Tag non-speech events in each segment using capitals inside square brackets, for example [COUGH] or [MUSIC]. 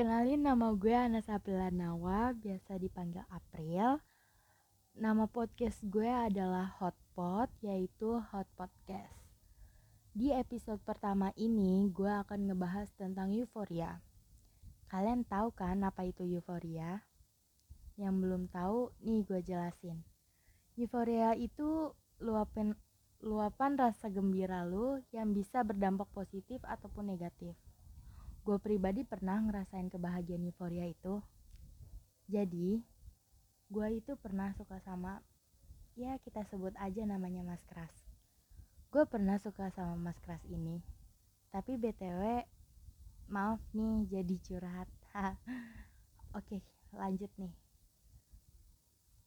Kenalin nama gue Anas Nawa, biasa dipanggil April. Nama podcast gue adalah Hotpot, yaitu Hot Podcast. Di episode pertama ini, gue akan ngebahas tentang euforia. Kalian tahu kan apa itu euforia? Yang belum tahu, nih gue jelasin. Euforia itu luapan luapan rasa gembira lu yang bisa berdampak positif ataupun negatif. Gue pribadi pernah ngerasain kebahagiaan euforia itu. Jadi, gue itu pernah suka sama, ya kita sebut aja namanya Mas Kras. Gue pernah suka sama Mas Kras ini. Tapi BTW, maaf nih jadi curhat. [LAUGHS] Oke, lanjut nih.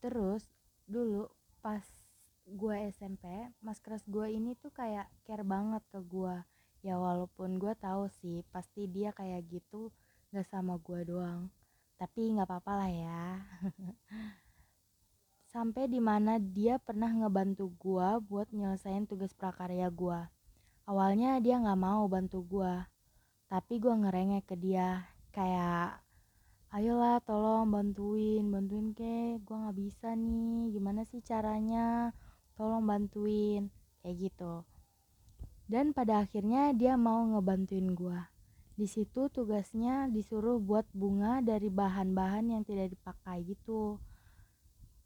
Terus, dulu pas gue SMP mas keras gue ini tuh kayak care banget ke gue ya walaupun gue tahu sih pasti dia kayak gitu gak sama gue doang. Tapi nggak apa-apa lah ya. [LAUGHS] Sampai di mana dia pernah ngebantu gue buat nyelesain tugas prakarya gue awalnya dia nggak mau bantu gue tapi gue ngerengek ke dia kayak ayolah tolong bantuin bantuin ke gue nggak bisa nih gimana sih caranya? Tolong bantuin kayak gitu dan pada akhirnya dia mau ngebantuin gue di situ tugasnya disuruh buat bunga dari bahan-bahan yang tidak dipakai gitu.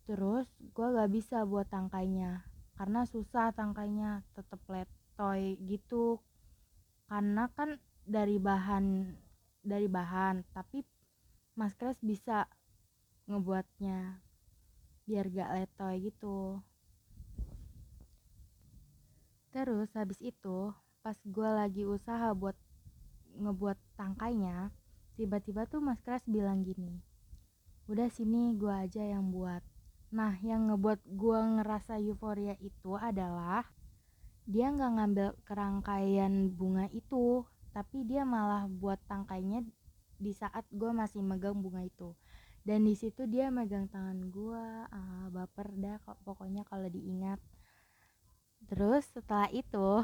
Terus gue gak bisa buat tangkainya karena susah tangkainya tetep letoy gitu. Karena kan dari bahan dari bahan tapi Mas Kres bisa ngebuatnya biar gak letoy gitu terus habis itu pas gue lagi usaha buat ngebuat tangkainya tiba-tiba tuh Mas Kres bilang gini udah sini gue aja yang buat. Nah yang ngebuat gue ngerasa euforia itu adalah dia nggak ngambil kerangkaian bunga itu tapi dia malah buat tangkainya di saat gue masih megang bunga itu. Dan di situ dia megang tangan gue ah, baper dah kok pokoknya kalau diingat terus setelah itu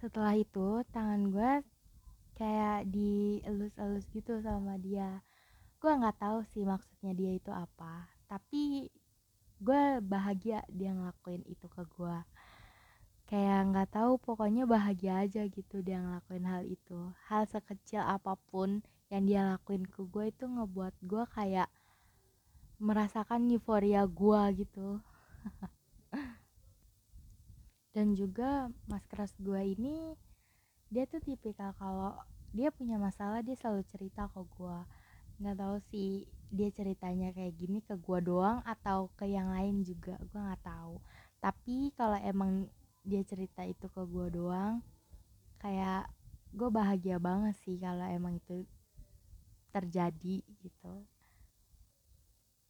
setelah itu tangan gue kayak dielus-elus gitu sama dia. Gue nggak tahu sih maksudnya dia itu apa tapi gue bahagia dia ngelakuin itu ke gue kayak nggak tahu pokoknya bahagia aja gitu dia ngelakuin hal itu. Hal sekecil apa pun yang dia lakuin ke gue itu ngebuat gue kayak merasakan euforia gue gitu [LAUGHS] dan juga mas keras gue ini dia tuh tipikal kalau dia punya masalah dia selalu cerita ke gue nggak tahu sih dia ceritanya kayak gini ke gue doang atau ke yang lain juga gue nggak tahu. Tapi kalau emang dia cerita itu ke gue doang kayak gue bahagia banget sih kalau emang itu terjadi gitu.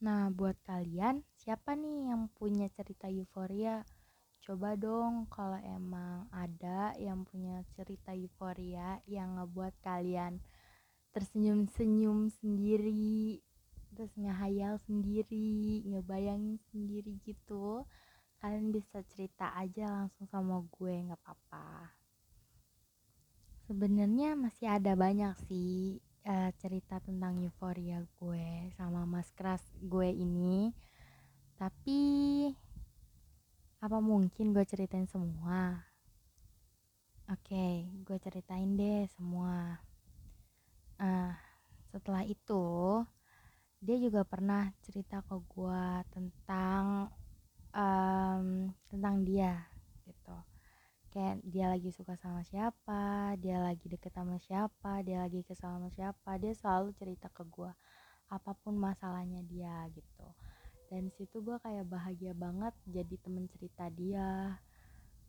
Nah buat kalian siapa nih yang punya cerita euforia coba dong kalau emang ada yang punya cerita euforia yang ngebuat kalian tersenyum-senyum sendiri terus ngehayal sendiri ngebayangin sendiri gitu kalian bisa cerita aja langsung sama gue nggak apa-apa. Sebenarnya masih ada banyak sih uh, cerita tentang euforia gue sama mas keras gue ini. Tapi apa mungkin gue ceritain semua? Oke okay, gue ceritain deh semua. Uh, setelah itu dia juga pernah cerita ke gue tentang um, tentang dia gitu. Kayak dia lagi suka sama siapa dia lagi deket sama siapa dia lagi kesal sama siapa dia selalu cerita ke gue apa pun masalahnya dia gitu dan situ gue kayak bahagia banget jadi temen cerita dia.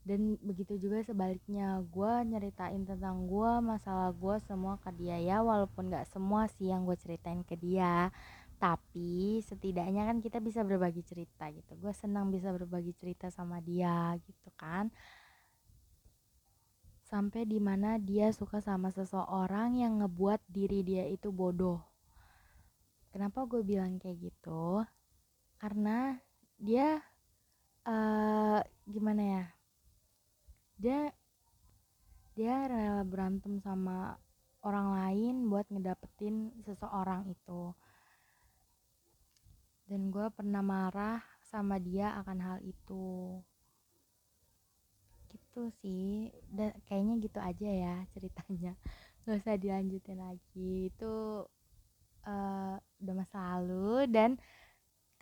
Dan begitu juga sebaliknya gue nyeritain tentang gue masalah gue semua ke dia ya walaupun gak semua sih yang gue ceritain ke dia. Tapi setidaknya kan kita bisa berbagi cerita gitu. Gue senang bisa berbagi cerita sama dia gitu kan. Sampai di mana dia suka sama seseorang yang ngebuat diri dia itu bodoh. Kenapa gue bilang kayak gitu karena dia uh, gimana ya dia dia rela berantem sama orang lain buat ngedapetin seseorang itu. Dan gue pernah marah sama dia akan hal itu. Gitu sih. Dan kayaknya gitu aja ya ceritanya. [LAUGHS] Gak usah dilanjutin lagi. Itu uh, udah masa lalu dan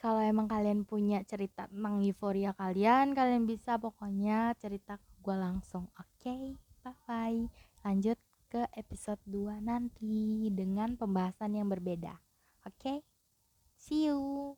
kalau emang kalian punya cerita tentang euforia kalian kalian bisa pokoknya cerita ke gue langsung oke okay? bye bye lanjut ke episode 2 nanti dengan pembahasan yang berbeda oke okay? see you